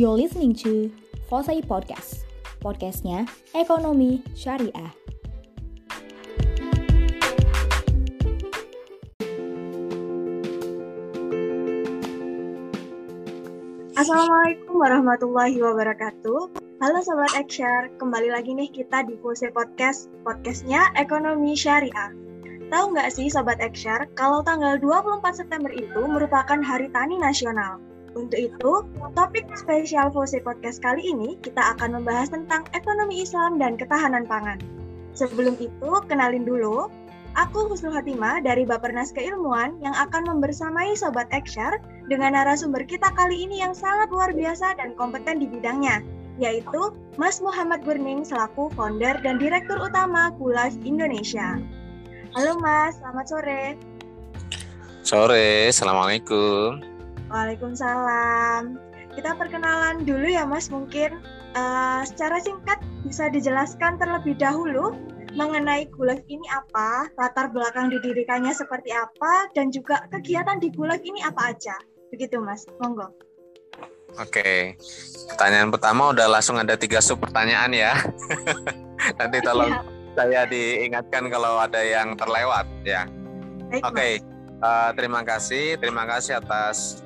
You're listening to Fosai Podcast. Podcastnya Ekonomi Syariah. Assalamualaikum warahmatullahi wabarakatuh. Halo Sobat Ekshare, kembali lagi nih kita di Fose Podcast, podcastnya Ekonomi Syariah. Tahu nggak sih Sobat Ekshare, kalau tanggal 24 September itu merupakan Hari Tani Nasional. Untuk itu, topik spesial Fose Podcast kali ini kita akan membahas tentang ekonomi Islam dan ketahanan pangan. Sebelum itu, kenalin dulu, aku Husnul Hatimah dari Bapernas Keilmuan yang akan membersamai Sobat Ekshare dengan narasumber kita kali ini yang sangat luar biasa dan kompeten di bidangnya, yaitu Mas Muhammad Gurning selaku founder dan direktur utama Kulas Indonesia. Halo Mas, selamat sore. Sore, Assalamualaikum. Waalaikumsalam. Kita perkenalan dulu ya Mas, mungkin uh, secara singkat bisa dijelaskan terlebih dahulu mengenai Gulag ini apa, latar belakang didirikannya seperti apa, dan juga kegiatan di Gulag ini apa aja. Begitu Mas, monggo. Oke, pertanyaan pertama udah langsung ada tiga sub pertanyaan ya. Nanti tolong ya. saya diingatkan kalau ada yang terlewat ya. Oke, uh, terima kasih, terima kasih atas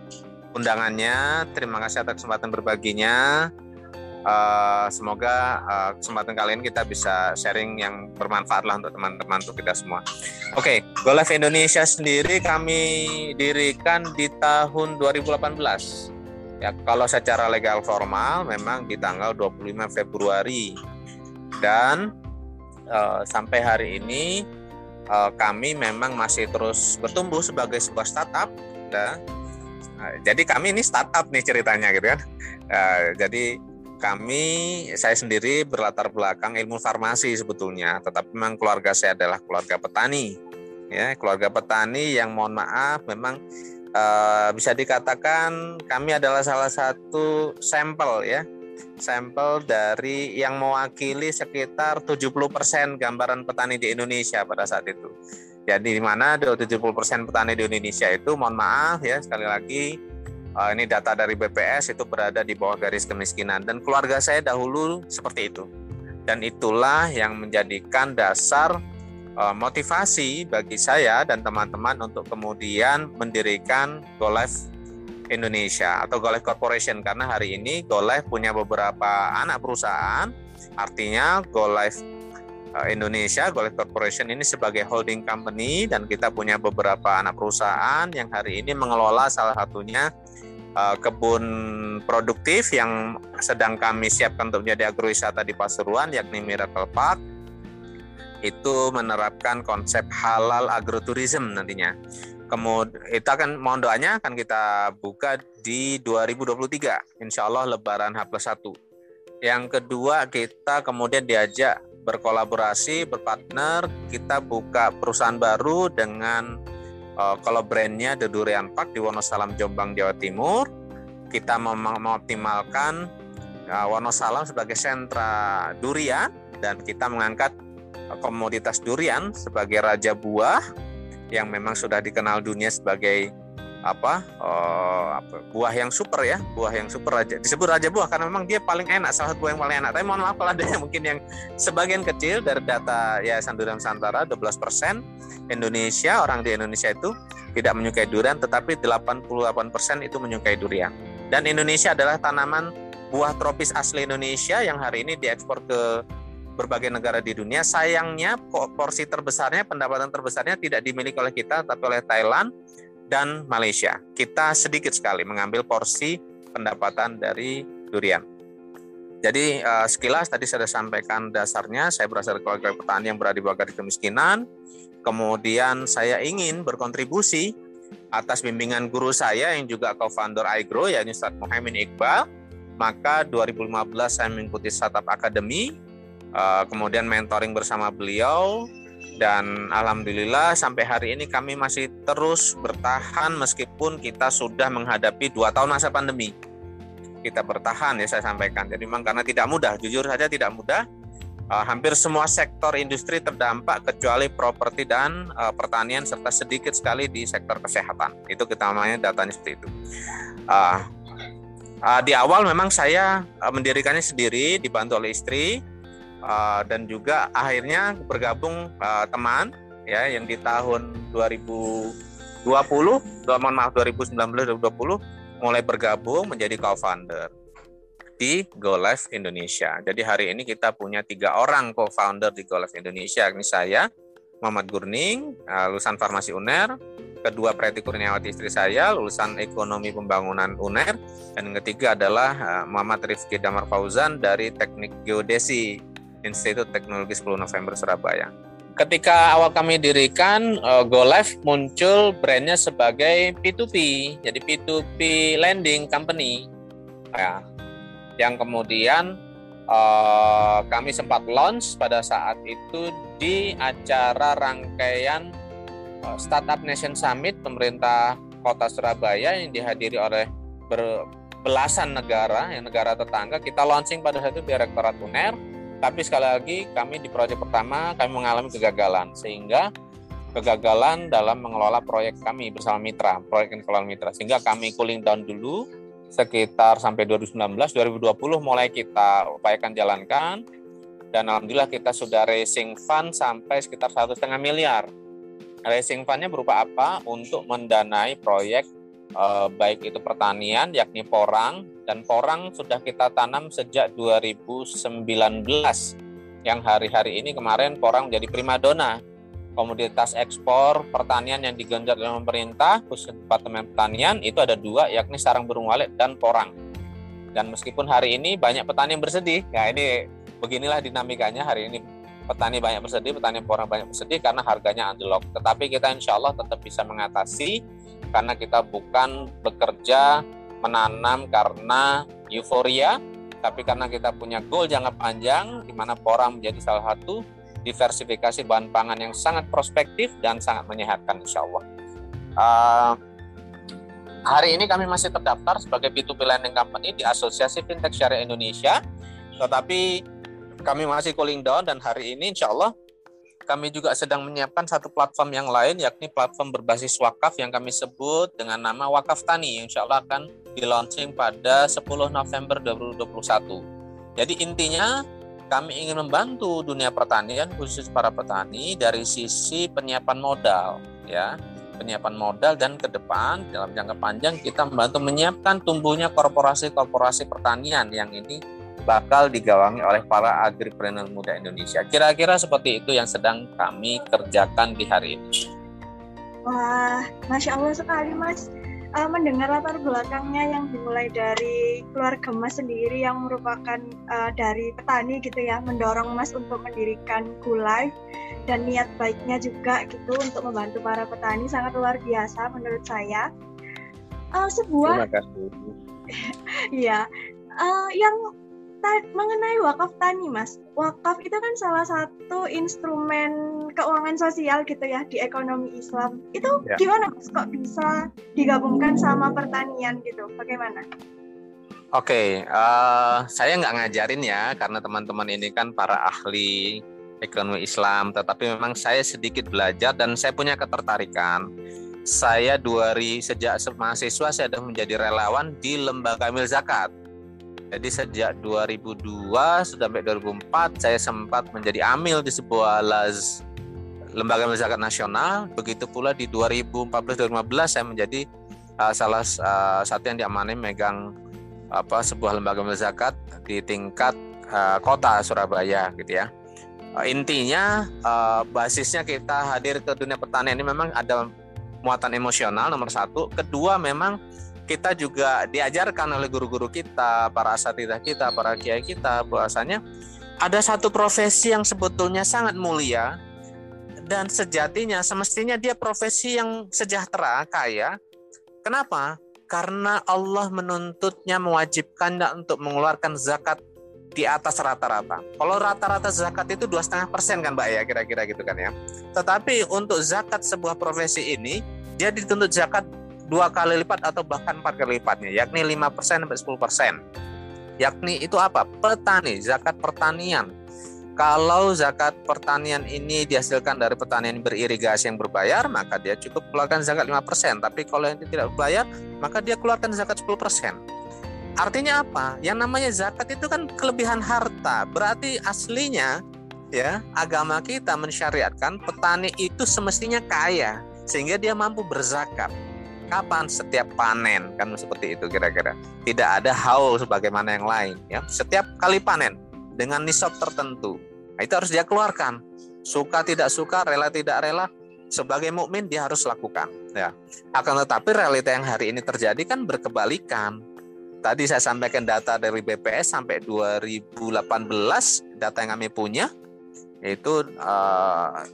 undangannya, terima kasih atas kesempatan berbaginya. Uh, semoga uh, kesempatan kali ini kita bisa sharing yang bermanfaat lah untuk teman-teman untuk kita semua. Oke, okay, GoLive Indonesia sendiri kami dirikan di tahun 2018 Ya, kalau secara legal formal memang di tanggal 25 Februari dan uh, sampai hari ini uh, kami memang masih terus bertumbuh sebagai sebuah startup. Ya. Uh, jadi kami ini startup nih ceritanya gitu kan. Uh, jadi kami saya sendiri berlatar belakang ilmu farmasi sebetulnya, tetapi memang keluarga saya adalah keluarga petani. Ya, keluarga petani yang mohon maaf memang uh, bisa dikatakan kami adalah salah satu sampel ya sampel dari yang mewakili sekitar 70% gambaran petani di Indonesia pada saat itu. Jadi di mana 70% petani di Indonesia itu mohon maaf ya sekali lagi uh, ini data dari BPS itu berada di bawah garis kemiskinan dan keluarga saya dahulu seperti itu. Dan itulah yang menjadikan dasar Eh, motivasi bagi saya dan teman-teman untuk kemudian mendirikan GoLive Indonesia atau GoLive Corporation. Karena hari ini GoLive punya beberapa anak perusahaan. Artinya GoLive eh, Indonesia GoLive Corporation ini sebagai holding company. Dan kita punya beberapa anak perusahaan yang hari ini mengelola salah satunya eh, kebun produktif yang sedang kami siapkan untuk menjadi agrowisata di Pasuruan yakni Miracle Park. Itu menerapkan konsep halal agroturism nantinya. Kemudian itu akan mohon doanya akan kita buka di 2023, insya Allah Lebaran H plus 1. Yang kedua kita kemudian diajak berkolaborasi, berpartner, kita buka perusahaan baru dengan uh, kalau brandnya The Durian Park di Wonosalam, Jombang, Jawa Timur. Kita mem mengoptimalkan uh, Wonosalam sebagai sentra durian dan kita mengangkat komoditas durian sebagai raja buah yang memang sudah dikenal dunia sebagai apa, uh, apa buah yang super ya buah yang super raja. Disebut raja buah karena memang dia paling enak salah satu buah yang paling enak. Tapi mohon maaf kalau ada yang mungkin yang sebagian kecil dari data Yayasan Durian Santara 12% Indonesia orang di Indonesia itu tidak menyukai durian tetapi 88% itu menyukai durian. Dan Indonesia adalah tanaman buah tropis asli Indonesia yang hari ini diekspor ke berbagai negara di dunia. Sayangnya porsi terbesarnya, pendapatan terbesarnya tidak dimiliki oleh kita, tapi oleh Thailand dan Malaysia. Kita sedikit sekali mengambil porsi pendapatan dari durian. Jadi uh, sekilas tadi saya sampaikan dasarnya, saya berasal dari keluarga petani yang berada di bawah garis kemiskinan. Kemudian saya ingin berkontribusi atas bimbingan guru saya yang juga co-founder iGrow, yakni Ustaz Muhammad Iqbal. Maka 2015 saya mengikuti Startup Academy uh, kemudian mentoring bersama beliau. Dan alhamdulillah sampai hari ini kami masih terus bertahan meskipun kita sudah menghadapi dua tahun masa pandemi. Kita bertahan ya saya sampaikan. Jadi memang karena tidak mudah jujur saja tidak mudah. Uh, hampir semua sektor industri terdampak kecuali properti dan uh, pertanian serta sedikit sekali di sektor kesehatan. Itu kita namanya datanya seperti itu. Uh, Uh, di awal memang saya uh, mendirikannya sendiri, dibantu oleh istri, uh, dan juga akhirnya bergabung uh, teman ya yang di tahun 2020, mohon maaf 2019 2020 mulai bergabung menjadi co-founder di Go Live Indonesia. Jadi hari ini kita punya tiga orang co-founder di Go Live Indonesia. Ini saya, Muhammad Gurning, lulusan Farmasi UNER, kedua Preti Kurniawati istri saya lulusan Ekonomi Pembangunan UNER dan yang ketiga adalah uh, Muhammad Rifki Damar Fauzan dari Teknik Geodesi Institut Teknologi 10 November Surabaya. Ketika awal kami dirikan uh, Go Live muncul brandnya sebagai P2P, jadi P2P lending company. Ya. Yang kemudian uh, kami sempat launch pada saat itu di acara rangkaian Eh, Startup Nation Summit pemerintah Kota Surabaya yang dihadiri oleh berbelasan negara, yang negara tetangga. Kita launching pada saat itu Direktorat UNER, tapi sekali lagi kami di proyek pertama kami mengalami kegagalan sehingga kegagalan dalam mengelola proyek kami bersama mitra, proyek yang dikelola mitra. Sehingga kami cooling down dulu sekitar sampai 2019, 2020 mulai kita upayakan jalankan dan alhamdulillah kita sudah raising fund sampai sekitar satu setengah miliar Racing fund-nya berupa apa? Untuk mendanai proyek eh, baik itu pertanian yakni porang dan porang sudah kita tanam sejak 2019 yang hari-hari ini kemarin porang menjadi primadona. Komoditas ekspor pertanian yang digenjot oleh pemerintah khusus Departemen Pertanian itu ada dua yakni sarang burung walet dan porang. Dan meskipun hari ini banyak petani yang bersedih ya ini beginilah dinamikanya hari ini. Petani banyak bersedih, petani porang banyak bersedih karena harganya anjlok. Tetapi kita insya Allah tetap bisa mengatasi karena kita bukan bekerja menanam karena euforia, tapi karena kita punya goal jangka panjang di mana porang menjadi salah satu diversifikasi bahan pangan yang sangat prospektif dan sangat menyehatkan insya Allah. Uh, hari ini kami masih terdaftar sebagai B2B Lending Company di Asosiasi Fintech Syariah Indonesia, tetapi kami masih cooling down dan hari ini insya Allah kami juga sedang menyiapkan satu platform yang lain yakni platform berbasis wakaf yang kami sebut dengan nama Wakaf Tani yang insya Allah akan di launching pada 10 November 2021. Jadi intinya kami ingin membantu dunia pertanian khusus para petani dari sisi penyiapan modal ya penyiapan modal dan ke depan dalam jangka panjang kita membantu menyiapkan tumbuhnya korporasi-korporasi pertanian yang ini bakal digawangi oleh para agripreneur muda Indonesia. Kira-kira seperti itu yang sedang kami kerjakan di hari ini. Wah, masya Allah sekali Mas. Uh, mendengar latar belakangnya yang dimulai dari keluarga Mas sendiri yang merupakan uh, dari petani gitu ya, mendorong Mas untuk mendirikan Gulai dan niat baiknya juga gitu untuk membantu para petani sangat luar biasa menurut saya. Uh, sebuah Terima kasih. ya, uh, yang mengenai wakaf tani mas. Wakaf itu kan salah satu instrumen keuangan sosial gitu ya di ekonomi Islam. Itu ya. gimana mas? Kok bisa digabungkan sama pertanian gitu? Bagaimana? Oke, okay, uh, eh, saya nggak ngajarin ya karena teman-teman ini kan para ahli ekonomi Islam, tetapi memang saya sedikit belajar dan saya punya ketertarikan. Saya dua hari sejak mahasiswa saya sudah menjadi relawan di lembaga mil zakat jadi sejak 2002 sampai 2004 saya sempat menjadi amil di sebuah las lembaga zakat nasional. Begitu pula di 2014-2015 saya menjadi uh, salah uh, satu yang diamani megang apa sebuah lembaga zakat di tingkat uh, kota Surabaya gitu ya. Uh, intinya uh, basisnya kita hadir ke dunia pertanian ini memang ada muatan emosional nomor satu. Kedua memang kita juga diajarkan oleh guru-guru kita, para asatidah kita, para kiai kita bahwasanya ada satu profesi yang sebetulnya sangat mulia dan sejatinya semestinya dia profesi yang sejahtera, kaya. Kenapa? Karena Allah menuntutnya mewajibkannya untuk mengeluarkan zakat di atas rata-rata. Kalau rata-rata zakat itu dua setengah persen kan, mbak ya kira-kira gitu kan ya. Tetapi untuk zakat sebuah profesi ini dia dituntut zakat dua kali lipat atau bahkan empat kali lipatnya, yakni 5% sampai 10%. Yakni itu apa? Petani, zakat pertanian. Kalau zakat pertanian ini dihasilkan dari pertanian beririgasi yang berbayar, maka dia cukup keluarkan zakat 5%. Tapi kalau yang tidak berbayar, maka dia keluarkan zakat 10%. Artinya apa? Yang namanya zakat itu kan kelebihan harta. Berarti aslinya ya agama kita mensyariatkan petani itu semestinya kaya sehingga dia mampu berzakat. Kapan setiap panen kan seperti itu kira-kira. Tidak ada haul sebagaimana yang lain ya. Setiap kali panen dengan nisab tertentu. Nah, itu harus dia keluarkan. Suka tidak suka, rela tidak rela, sebagai mukmin dia harus lakukan ya. Akan tetapi realita yang hari ini terjadi kan berkebalikan Tadi saya sampaikan data dari BPS sampai 2018 data yang kami punya itu uh,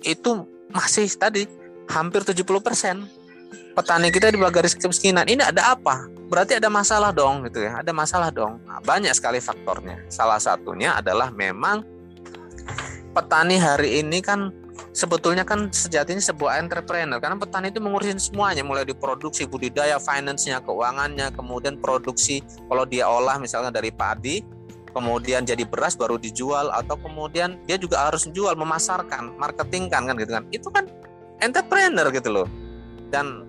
itu masih tadi hampir 70 persen petani kita di bawah garis kemiskinan. Ini ada apa? Berarti ada masalah dong gitu ya. Ada masalah dong. Nah, banyak sekali faktornya. Salah satunya adalah memang petani hari ini kan sebetulnya kan sejatinya sebuah entrepreneur karena petani itu mengurusin semuanya mulai di produksi budidaya finance-nya keuangannya kemudian produksi kalau dia olah misalnya dari padi kemudian jadi beras baru dijual atau kemudian dia juga harus jual memasarkan marketing kan kan gitu kan itu kan entrepreneur gitu loh dan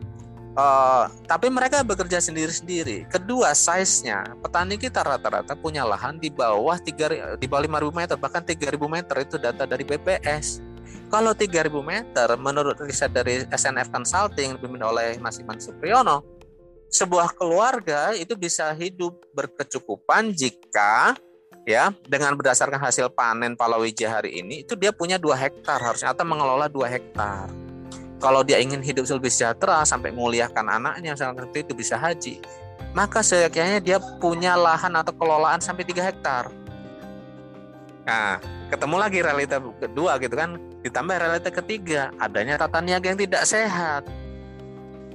uh, tapi mereka bekerja sendiri-sendiri. Kedua size-nya. Petani kita rata-rata punya lahan di bawah tiga di bawah 5000 meter bahkan 3000 meter itu data dari BPS kalau 3000 meter menurut riset dari SNF Consulting dipimpin oleh Mas Iman Supriyono, sebuah keluarga itu bisa hidup berkecukupan jika ya dengan berdasarkan hasil panen palawija hari ini itu dia punya dua hektar harusnya atau mengelola dua hektar. Kalau dia ingin hidup lebih sejahtera sampai menguliahkan anaknya seperti itu bisa haji, maka seyogyanya dia punya lahan atau kelolaan sampai tiga hektar. Nah, ketemu lagi realita kedua gitu kan. Ditambah realita ketiga adanya tata niaga yang tidak sehat.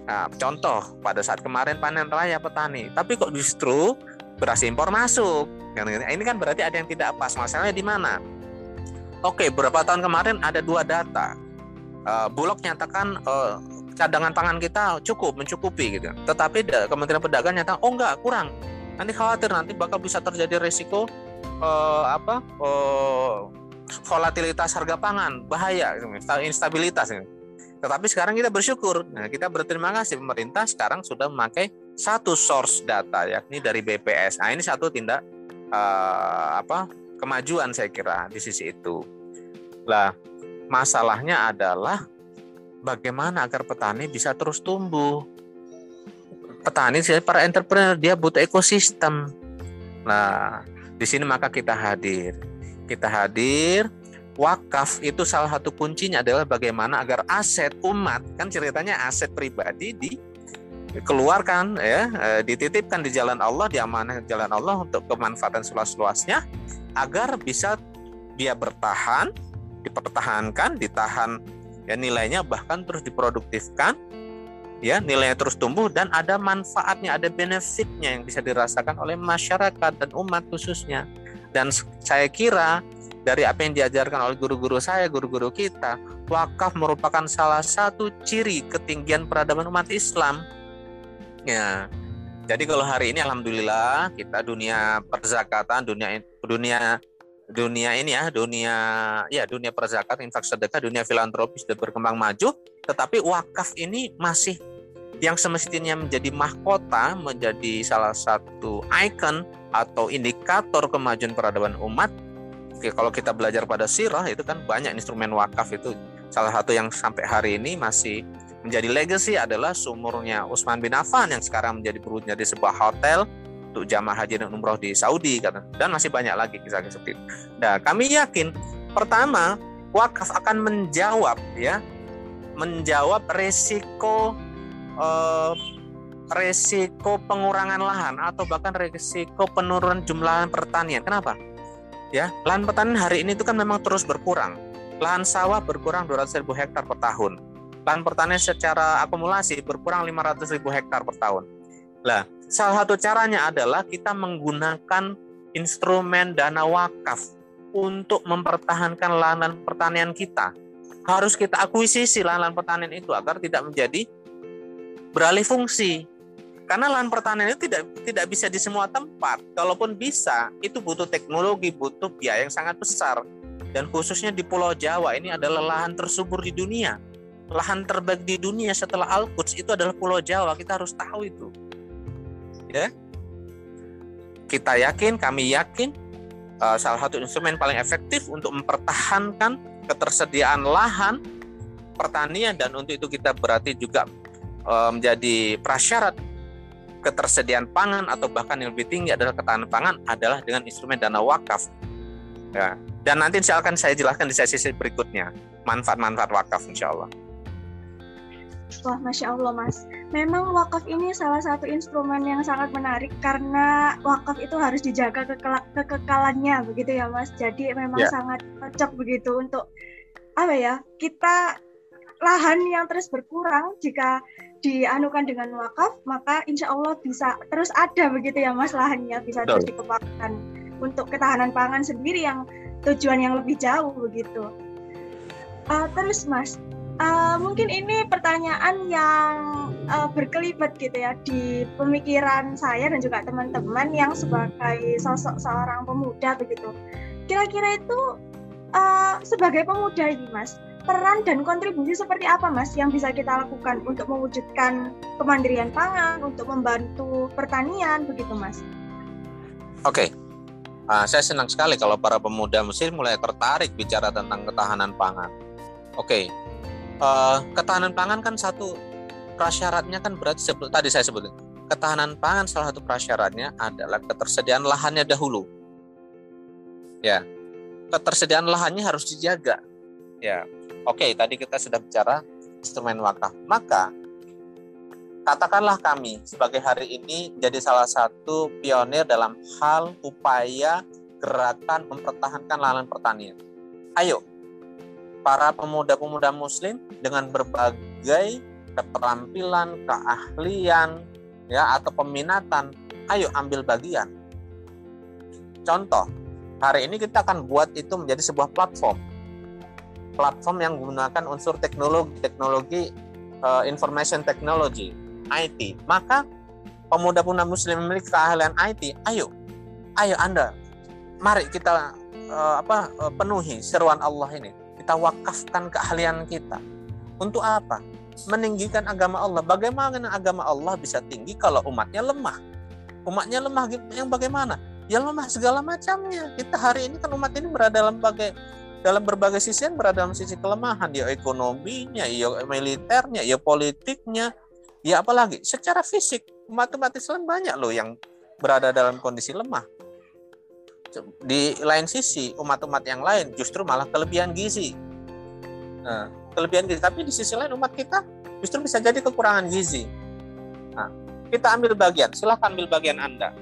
Nah, contoh pada saat kemarin panen raya petani. Tapi kok justru beras impor masuk? Ini kan berarti ada yang tidak pas. Masalahnya di mana? Oke beberapa tahun kemarin ada dua data uh, bulog nyatakan uh, cadangan pangan kita cukup mencukupi gitu. Tetapi Kementerian Perdagangan nyata oh enggak kurang. Nanti khawatir nanti bakal bisa terjadi resiko uh, apa uh, volatilitas harga pangan. Bahaya instabilitas tetapi sekarang kita bersyukur. Nah kita berterima kasih pemerintah sekarang sudah memakai satu source data yakni dari BPS nah ini satu tindak uh, apa kemajuan saya kira di sisi itu. Lah masalahnya adalah bagaimana agar petani bisa terus tumbuh petani para entrepreneur dia butuh ekosistem nah di sini maka kita hadir. Kita hadir. Wakaf itu salah satu kuncinya adalah bagaimana agar aset umat kan ceritanya aset pribadi di keluarkan ya eh, dititipkan di jalan Allah diamanah di jalan Allah untuk kemanfaatan seluas-luasnya agar bisa dia bertahan dipertahankan ditahan ya nilainya bahkan terus diproduktifkan ya nilainya terus tumbuh dan ada manfaatnya, ada benefitnya yang bisa dirasakan oleh masyarakat dan umat khususnya. Dan saya kira dari apa yang diajarkan oleh guru-guru saya, guru-guru kita, wakaf merupakan salah satu ciri ketinggian peradaban umat Islam. Ya. Jadi kalau hari ini alhamdulillah kita dunia perzakatan, dunia dunia dunia ini ya, dunia ya dunia perzakat, infak sedekah, dunia filantropis sudah berkembang maju, tetapi wakaf ini masih yang semestinya menjadi mahkota, menjadi salah satu ikon atau indikator kemajuan peradaban umat. Oke, kalau kita belajar pada sirah itu kan banyak instrumen wakaf itu salah satu yang sampai hari ini masih menjadi legacy adalah sumurnya Utsman bin Affan yang sekarang menjadi perutnya di sebuah hotel untuk jamaah haji dan umroh di Saudi dan masih banyak lagi kisah-kisah seperti itu. Nah, kami yakin pertama wakaf akan menjawab ya menjawab resiko eh, resiko pengurangan lahan atau bahkan resiko penurunan jumlah pertanian. Kenapa? Ya, lahan pertanian hari ini itu kan memang terus berkurang. Lahan sawah berkurang 200 ribu hektar per tahun. Lahan pertanian secara akumulasi berkurang 500 ribu hektar per tahun. Lah, salah satu caranya adalah kita menggunakan instrumen dana wakaf untuk mempertahankan lahan pertanian kita. Harus kita akuisisi lahan pertanian itu agar tidak menjadi beralih fungsi. Karena lahan pertanian itu tidak tidak bisa di semua tempat. Kalaupun bisa, itu butuh teknologi, butuh biaya yang sangat besar. Dan khususnya di Pulau Jawa ini adalah lahan tersubur di dunia. Lahan terbaik di dunia setelah Al-Quds itu adalah Pulau Jawa. Kita harus tahu itu. Ya. kita yakin, kami yakin uh, salah satu instrumen paling efektif untuk mempertahankan ketersediaan lahan pertanian dan untuk itu kita berarti juga uh, menjadi prasyarat ketersediaan pangan atau bahkan yang lebih tinggi adalah ketahanan pangan adalah dengan instrumen dana wakaf. Ya. Dan nanti Allah akan saya jelaskan di sesi berikutnya manfaat-manfaat wakaf insya Allah. Wah, Masya Allah Mas. Memang wakaf ini salah satu instrumen yang sangat menarik karena wakaf itu harus dijaga kekekalannya begitu ya Mas. Jadi memang yeah. sangat cocok begitu untuk apa ya kita lahan yang terus berkurang jika dianukan dengan wakaf maka insya Allah bisa terus ada begitu ya Mas lahannya bisa terus dikembangkan untuk ketahanan pangan sendiri yang tujuan yang lebih jauh begitu. Uh, terus Mas, uh, mungkin ini pertanyaan yang uh, berkelibat gitu ya di pemikiran saya dan juga teman-teman yang sebagai sosok seorang pemuda begitu. Kira-kira itu uh, sebagai pemuda ini Mas, peran dan kontribusi seperti apa Mas yang bisa kita lakukan untuk mewujudkan kemandirian pangan, untuk membantu pertanian begitu Mas? Oke, okay. uh, saya senang sekali kalau para pemuda Mesir mulai tertarik bicara tentang ketahanan pangan. Oke, okay. Uh, ketahanan pangan kan satu prasyaratnya kan berarti sebut, tadi saya sebutkan ketahanan pangan salah satu prasyaratnya adalah ketersediaan lahannya dahulu. Ya, ketersediaan lahannya harus dijaga. Ya, Oke, tadi kita sudah bicara instrumen wakaf. Maka katakanlah kami sebagai hari ini jadi salah satu pionir dalam hal upaya gerakan mempertahankan lahan pertanian. Ayo, para pemuda-pemuda muslim dengan berbagai keterampilan, keahlian, ya atau peminatan, ayo ambil bagian. Contoh, hari ini kita akan buat itu menjadi sebuah platform. Platform yang menggunakan unsur teknologi teknologi uh, information technology IT maka pemuda-pemuda muslim memiliki keahlian IT ayo ayo Anda mari kita uh, apa uh, penuhi seruan Allah ini kita wakafkan keahlian kita. Untuk apa? Meninggikan agama Allah. Bagaimana agama Allah bisa tinggi kalau umatnya lemah? Umatnya lemah yang bagaimana? Ya lemah segala macamnya. Kita hari ini kan umat ini berada dalam bagai dalam berbagai sisi yang berada dalam sisi kelemahan. Ya ekonominya ya militernya ya politiknya ya apalagi secara fisik. Umat-umat Islam banyak loh yang berada dalam kondisi lemah di lain sisi umat-umat yang lain justru malah kelebihan gizi nah, kelebihan gizi tapi di sisi lain umat kita justru bisa jadi kekurangan gizi nah, kita ambil bagian silahkan ambil bagian anda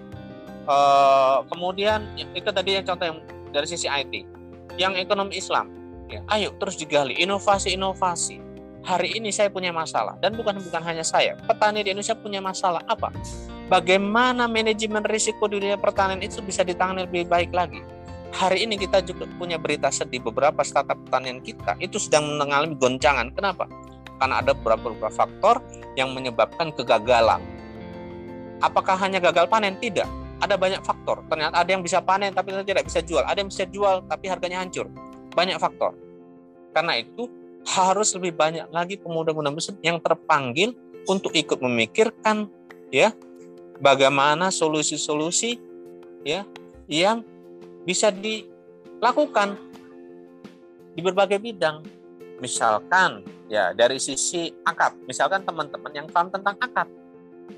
uh, kemudian itu tadi yang contoh yang dari sisi IT yang ekonomi Islam. Ya, ayo terus digali inovasi-inovasi. Hari ini saya punya masalah dan bukan bukan hanya saya. Petani di Indonesia punya masalah apa? Bagaimana manajemen risiko di dunia pertanian itu bisa ditangani lebih baik lagi? Hari ini kita juga punya berita sedih beberapa startup pertanian kita itu sedang mengalami goncangan. Kenapa? Karena ada beberapa, faktor yang menyebabkan kegagalan. Apakah hanya gagal panen? Tidak ada banyak faktor. Ternyata ada yang bisa panen tapi tidak bisa jual, ada yang bisa jual tapi harganya hancur. Banyak faktor. Karena itu harus lebih banyak lagi pemuda-pemuda yang terpanggil untuk ikut memikirkan ya bagaimana solusi-solusi ya yang bisa dilakukan di berbagai bidang. Misalkan ya dari sisi akad, misalkan teman-teman yang paham tentang akad.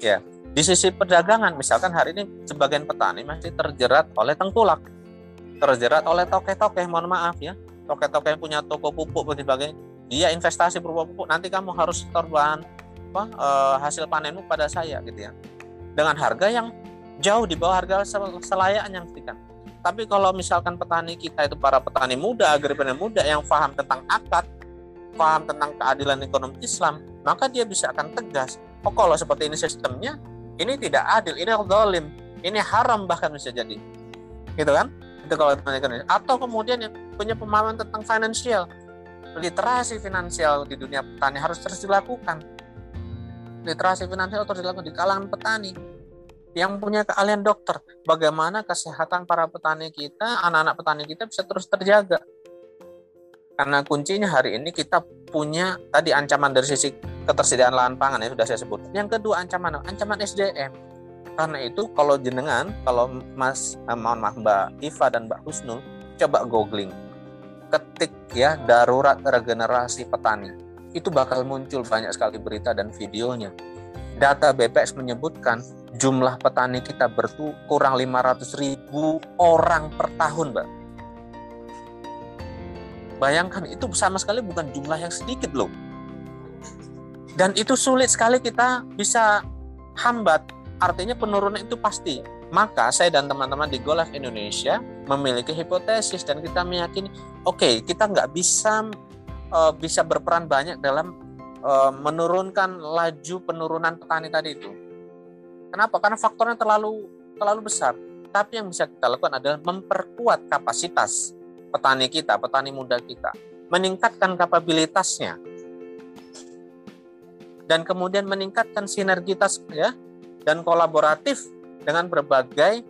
Ya, di sisi perdagangan, misalkan hari ini sebagian petani masih terjerat oleh tengkulak, terjerat oleh toke-toke, mohon maaf ya, toke-toke yang punya toko pupuk dan dia investasi berupa pupuk, nanti kamu harus torban apa, e, hasil panenmu pada saya gitu ya, dengan harga yang jauh di bawah harga selayaknya kan. Tapi kalau misalkan petani kita itu para petani muda, agripreneur muda yang paham tentang akad, paham tentang keadilan ekonomi Islam, maka dia bisa akan tegas. Oh kalau seperti ini sistemnya, ini tidak adil, ini zalim, ini haram bahkan bisa jadi. Gitu kan? Itu kalau ekonomi. Atau kemudian yang punya pemahaman tentang finansial, literasi finansial di dunia petani harus terus dilakukan. Literasi finansial terus dilakukan di kalangan petani yang punya keahlian dokter. Bagaimana kesehatan para petani kita, anak-anak petani kita bisa terus terjaga. Karena kuncinya hari ini kita punya tadi ancaman dari sisi ketersediaan lahan pangan ya sudah saya sebut. Yang kedua ancaman ancaman SDM. Karena itu kalau jenengan, kalau Mas, eh, mohon maaf Mbak Iva dan Mbak Husnul, coba googling, ketik ya darurat regenerasi petani, itu bakal muncul banyak sekali berita dan videonya. Data BPS menyebutkan jumlah petani kita berkurang 500 ribu orang per tahun, Mbak. Bayangkan itu sama sekali bukan jumlah yang sedikit loh. Dan itu sulit sekali kita bisa hambat artinya penurunan itu pasti. Maka saya dan teman-teman di Golf Indonesia memiliki hipotesis dan kita meyakini, oke okay, kita nggak bisa uh, bisa berperan banyak dalam uh, menurunkan laju penurunan petani tadi itu. Kenapa? Karena faktornya terlalu terlalu besar. Tapi yang bisa kita lakukan adalah memperkuat kapasitas petani kita, petani muda kita, meningkatkan kapabilitasnya, dan kemudian meningkatkan sinergitas ya dan kolaboratif dengan berbagai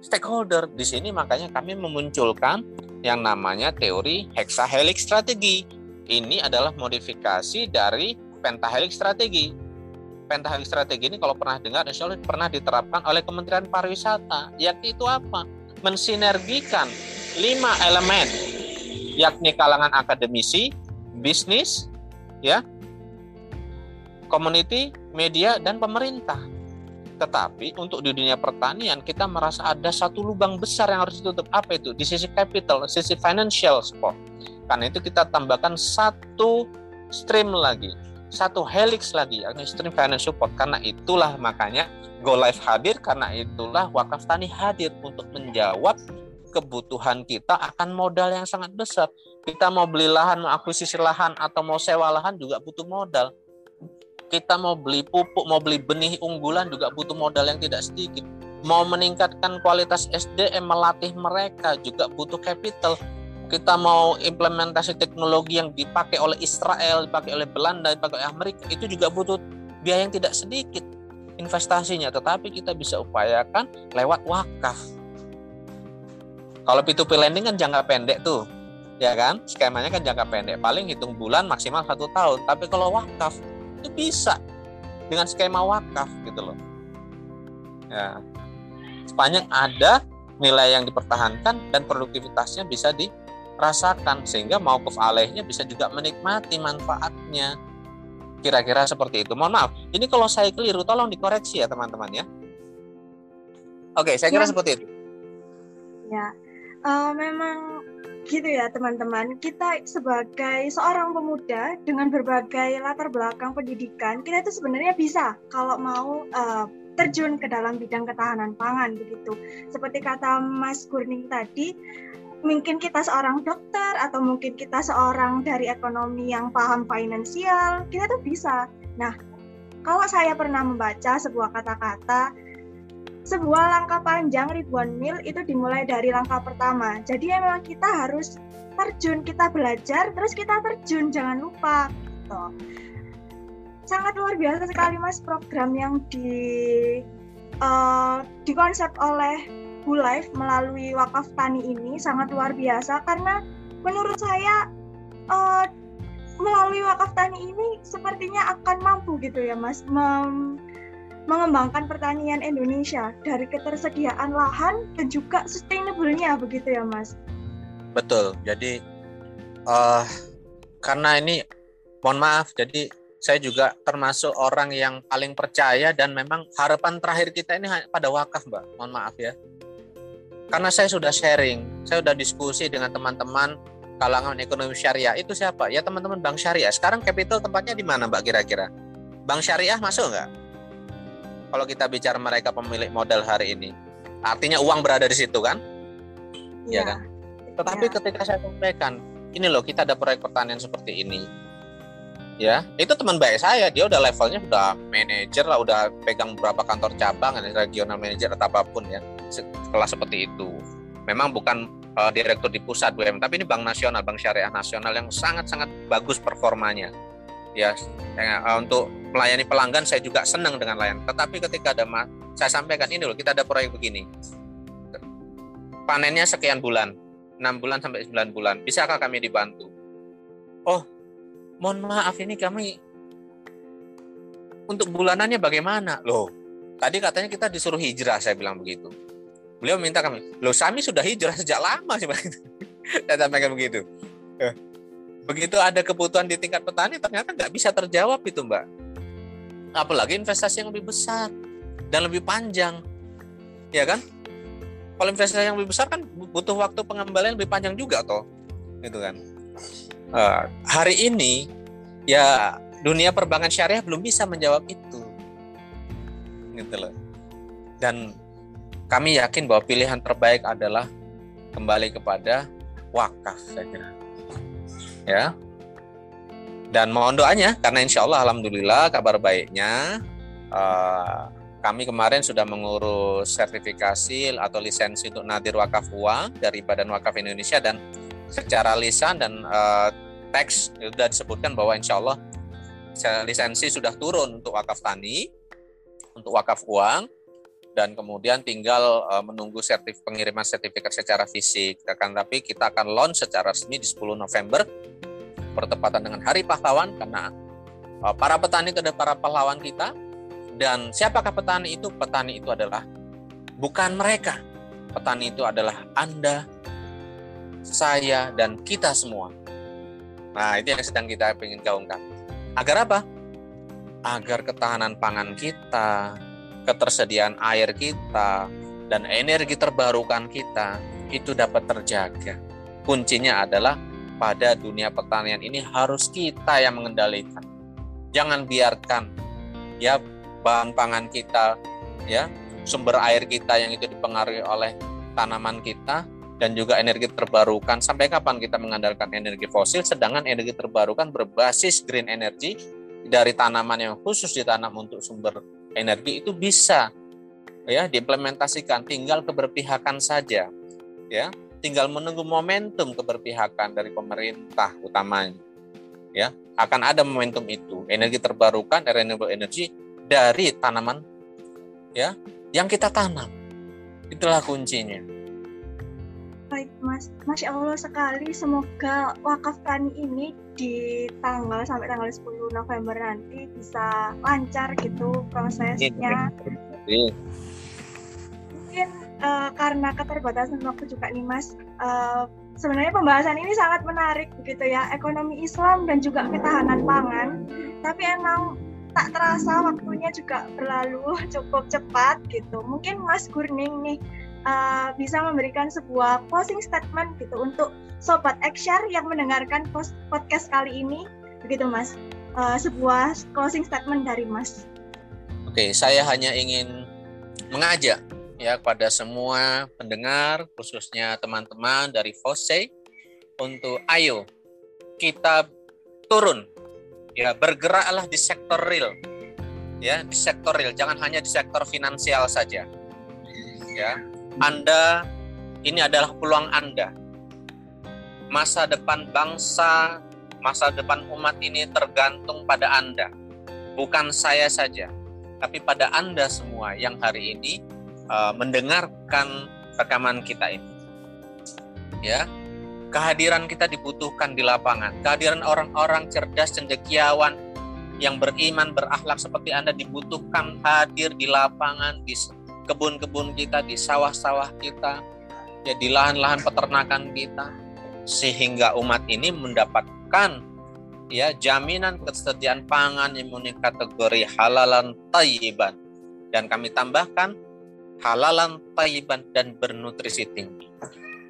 stakeholder. Di sini makanya kami memunculkan yang namanya teori hexahelix strategi. Ini adalah modifikasi dari pentahelix strategi. Pentahelix strategi ini kalau pernah dengar, insya Allah pernah diterapkan oleh Kementerian Pariwisata. Yakni itu apa? Mensinergikan lima elemen, yakni kalangan akademisi, bisnis, ya, community, media, dan pemerintah tetapi untuk di dunia pertanian kita merasa ada satu lubang besar yang harus ditutup. Apa itu? Di sisi capital, sisi financial support. Karena itu kita tambahkan satu stream lagi, satu helix lagi, yakni stream financial support. Karena itulah makanya Go Live hadir, karena itulah Wakaf Tani hadir untuk menjawab kebutuhan kita akan modal yang sangat besar. Kita mau beli lahan, mau akuisisi lahan, atau mau sewa lahan juga butuh modal kita mau beli pupuk, mau beli benih unggulan juga butuh modal yang tidak sedikit. Mau meningkatkan kualitas SDM, melatih mereka juga butuh capital. Kita mau implementasi teknologi yang dipakai oleh Israel, dipakai oleh Belanda, dipakai oleh Amerika, itu juga butuh biaya yang tidak sedikit investasinya. Tetapi kita bisa upayakan lewat wakaf. Kalau P2P lending kan jangka pendek tuh, ya kan? Skemanya kan jangka pendek, paling hitung bulan maksimal satu tahun. Tapi kalau wakaf, itu bisa. Dengan skema wakaf gitu loh. Ya. Sepanjang ada nilai yang dipertahankan dan produktivitasnya bisa dirasakan sehingga maukuf alaihnya bisa juga menikmati manfaatnya. Kira-kira seperti itu. Mohon maaf ini kalau saya keliru tolong dikoreksi ya teman-teman ya. Oke saya kira ya. seperti itu. Ya. Uh, memang gitu ya teman-teman. Kita sebagai seorang pemuda dengan berbagai latar belakang pendidikan kita itu sebenarnya bisa kalau mau uh, terjun ke dalam bidang ketahanan pangan begitu. Seperti kata Mas Gurning tadi mungkin kita seorang dokter atau mungkin kita seorang dari ekonomi yang paham finansial kita tuh bisa. Nah kalau saya pernah membaca sebuah kata-kata sebuah langkah panjang ribuan mil itu dimulai dari langkah pertama. Jadi memang kita harus terjun, kita belajar, terus kita terjun, jangan lupa. Gitu. Sangat luar biasa sekali mas program yang di uh, dikonsep oleh Bu Life melalui wakaf tani ini sangat luar biasa karena menurut saya uh, melalui wakaf tani ini sepertinya akan mampu gitu ya mas mem mengembangkan pertanian Indonesia dari ketersediaan lahan dan juga sustainable-nya begitu ya Mas. Betul. Jadi uh, karena ini mohon maaf jadi saya juga termasuk orang yang paling percaya dan memang harapan terakhir kita ini pada wakaf, Mbak. Mohon maaf ya. Karena saya sudah sharing, saya sudah diskusi dengan teman-teman kalangan ekonomi syariah. Itu siapa? Ya teman-teman Bank Syariah. Sekarang capital tempatnya di mana, Mbak kira-kira? Bank Syariah masuk nggak? Kalau kita bicara mereka pemilik modal hari ini. Artinya uang berada di situ kan? Iya ya kan? Tetapi ya. ketika saya sampaikan, ini loh kita ada proyek pertanian seperti ini. Ya, itu teman baik saya, dia udah levelnya udah manajer lah, udah pegang beberapa kantor cabang, regional manager atau apa pun ya, kelas seperti itu. Memang bukan uh, direktur di pusat BUMN, tapi ini bank nasional, bank syariah nasional yang sangat-sangat bagus performanya ya uh, untuk melayani pelanggan saya juga senang dengan layanan. Tetapi ketika ada saya sampaikan ini loh kita ada proyek begini. Panennya sekian bulan 6 bulan sampai 9 bulan. Bisakah kami dibantu? Oh mohon maaf ini kami untuk bulanannya bagaimana? Loh tadi katanya kita disuruh hijrah saya bilang begitu. Beliau minta kami loh kami sudah hijrah sejak lama sih saya sampaikan begitu. Eh, begitu ada kebutuhan di tingkat petani ternyata nggak bisa terjawab itu mbak. Apalagi investasi yang lebih besar dan lebih panjang. Ya kan? Kalau investasi yang lebih besar kan butuh waktu pengembalian lebih panjang juga toh gitu kan. Uh, hari ini ya dunia perbankan syariah belum bisa menjawab itu. Gitu loh. Dan kami yakin bahwa pilihan terbaik adalah kembali kepada wakaf saya kira ya dan mohon doanya karena insya Allah alhamdulillah kabar baiknya uh, kami kemarin sudah mengurus sertifikasi atau lisensi untuk nadir wakaf uang dari Badan Wakaf Indonesia dan secara lisan dan uh, teks sudah disebutkan bahwa insya Allah lisensi sudah turun untuk wakaf tani, untuk wakaf uang, dan kemudian tinggal uh, menunggu sertif pengiriman sertifikat secara fisik. Akan tapi kita akan launch secara resmi di 10 November bertepatan dengan Hari Pahlawan karena uh, para petani itu adalah para pahlawan kita dan siapakah petani itu? Petani itu adalah bukan mereka. Petani itu adalah Anda, saya, dan kita semua. Nah, itu yang sedang kita ingin gaungkan. Agar apa? Agar ketahanan pangan kita, ketersediaan air kita, dan energi terbarukan kita itu dapat terjaga. Kuncinya adalah pada dunia pertanian ini harus kita yang mengendalikan. Jangan biarkan ya bahan pangan kita, ya sumber air kita yang itu dipengaruhi oleh tanaman kita dan juga energi terbarukan. Sampai kapan kita mengandalkan energi fosil, sedangkan energi terbarukan berbasis green energy dari tanaman yang khusus ditanam untuk sumber energi itu bisa ya diimplementasikan tinggal keberpihakan saja ya tinggal menunggu momentum keberpihakan dari pemerintah utamanya ya akan ada momentum itu energi terbarukan renewable energy dari tanaman ya yang kita tanam. Itulah kuncinya. Baik, Mas. Masya Allah sekali. Semoga wakaf tani ini di tanggal sampai tanggal 10 November nanti bisa lancar gitu prosesnya. Mungkin uh, karena keterbatasan waktu juga nih, Mas. Uh, sebenarnya pembahasan ini sangat menarik begitu ya, ekonomi Islam dan juga ketahanan pangan. Tapi emang tak terasa waktunya juga berlalu cukup cepat gitu. Mungkin Mas Gurning nih uh, bisa memberikan sebuah closing statement gitu untuk sobat Ekshar yang mendengarkan podcast kali ini, begitu Mas. Uh, sebuah closing statement dari Mas. Oke, saya hanya ingin mengajak ya kepada semua pendengar, khususnya teman-teman dari FOSE untuk ayo kita turun. Ya bergeraklah di sektor real. Ya di sektor real jangan hanya di sektor finansial saja. Ya Anda ini adalah peluang Anda. Masa depan bangsa masa depan umat ini tergantung pada Anda. Bukan saya saja tapi pada Anda semua yang hari ini uh, mendengarkan rekaman kita ini. Ya. Kehadiran kita dibutuhkan di lapangan. Kehadiran orang-orang cerdas, cendekiawan, yang beriman, berakhlak seperti Anda dibutuhkan hadir di lapangan, di kebun-kebun kita, di sawah-sawah kita, ya di lahan-lahan peternakan kita, sehingga umat ini mendapatkan ya jaminan ketersediaan pangan yang memenuhi kategori halalan tayyiban. Dan kami tambahkan halalan tayyiban dan bernutrisi tinggi.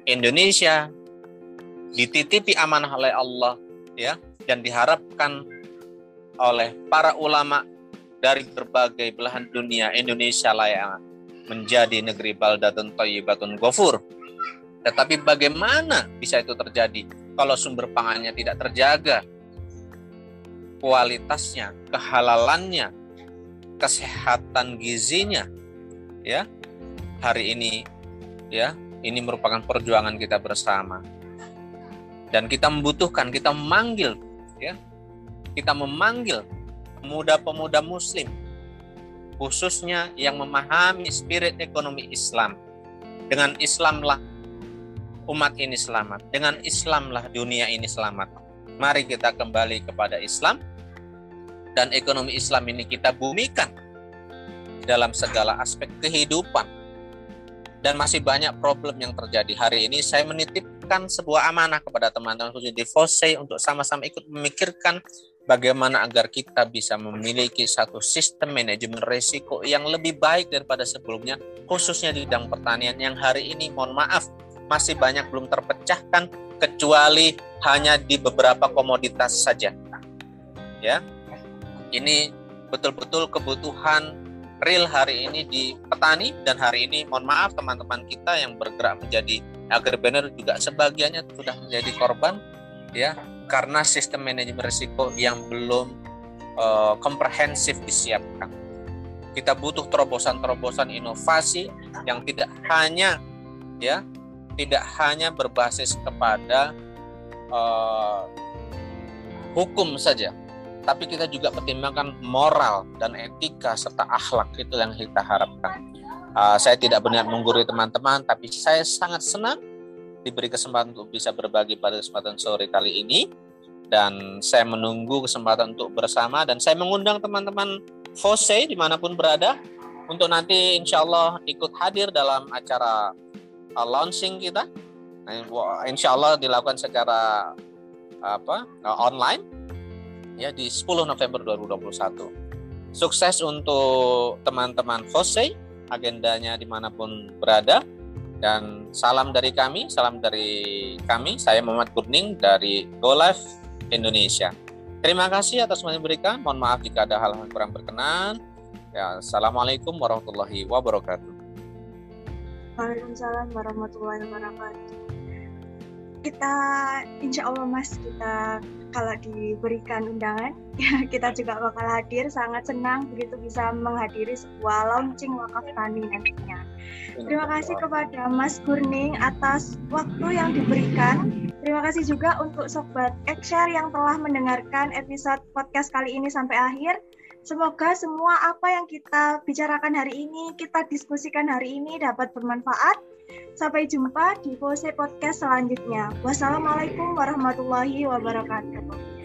Indonesia dititipi amanah oleh Allah ya dan diharapkan oleh para ulama dari berbagai belahan dunia Indonesia layak menjadi negeri baldatun thayyibatun ghafur. Tetapi bagaimana bisa itu terjadi kalau sumber pangannya tidak terjaga? Kualitasnya, kehalalannya, kesehatan gizinya ya. Hari ini ya, ini merupakan perjuangan kita bersama. Dan kita membutuhkan kita memanggil ya kita memanggil pemuda-pemuda muslim khususnya yang memahami spirit ekonomi Islam. Dengan Islamlah umat ini selamat dengan Islamlah dunia ini selamat. Mari kita kembali kepada Islam dan ekonomi Islam ini kita bumikan dalam segala aspek kehidupan. Dan masih banyak problem yang terjadi hari ini. Saya menitipkan sebuah amanah kepada teman-teman khususnya di FOSE untuk sama-sama ikut memikirkan bagaimana agar kita bisa memiliki satu sistem manajemen risiko yang lebih baik daripada sebelumnya, khususnya di bidang pertanian yang hari ini, mohon maaf, masih banyak belum terpecahkan kecuali hanya di beberapa komoditas saja. Ya, ini betul-betul kebutuhan real hari ini di petani dan hari ini mohon maaf teman-teman kita yang bergerak menjadi agripreneur juga sebagiannya sudah menjadi korban ya karena sistem manajemen risiko yang belum uh, komprehensif disiapkan. Kita butuh terobosan-terobosan inovasi yang tidak hanya ya tidak hanya berbasis kepada uh, hukum saja, tapi kita juga pertimbangkan moral dan etika serta akhlak itu yang kita harapkan. Uh, saya tidak berniat menggurui teman-teman, tapi saya sangat senang diberi kesempatan untuk bisa berbagi pada kesempatan sore kali ini dan saya menunggu kesempatan untuk bersama dan saya mengundang teman-teman Fose di mana pun berada untuk nanti insya Allah ikut hadir dalam acara uh, launching kita. Nah, insya Allah dilakukan secara apa uh, online ya di 10 November 2021. Sukses untuk teman-teman Jose, agendanya di mana pun berada. Dan salam dari kami, salam dari kami, saya Muhammad Kurning dari Go Live Indonesia. Terima kasih atas yang diberikan. Mohon maaf jika ada hal-hal yang kurang berkenan. Ya, Assalamualaikum warahmatullahi wabarakatuh. Waalaikumsalam warahmatullahi wabarakatuh. Kita, insya Allah mas, kita kalau diberikan undangan ya kita juga bakal hadir sangat senang begitu bisa menghadiri sebuah launching wakaf tani nantinya. Terima kasih kepada Mas Gurning atas waktu yang diberikan. Terima kasih juga untuk sobat Ekshare yang telah mendengarkan episode podcast kali ini sampai akhir. Semoga semua apa yang kita bicarakan hari ini, kita diskusikan hari ini dapat bermanfaat. Sampai jumpa di Pose Podcast selanjutnya. Wassalamualaikum warahmatullahi wabarakatuh.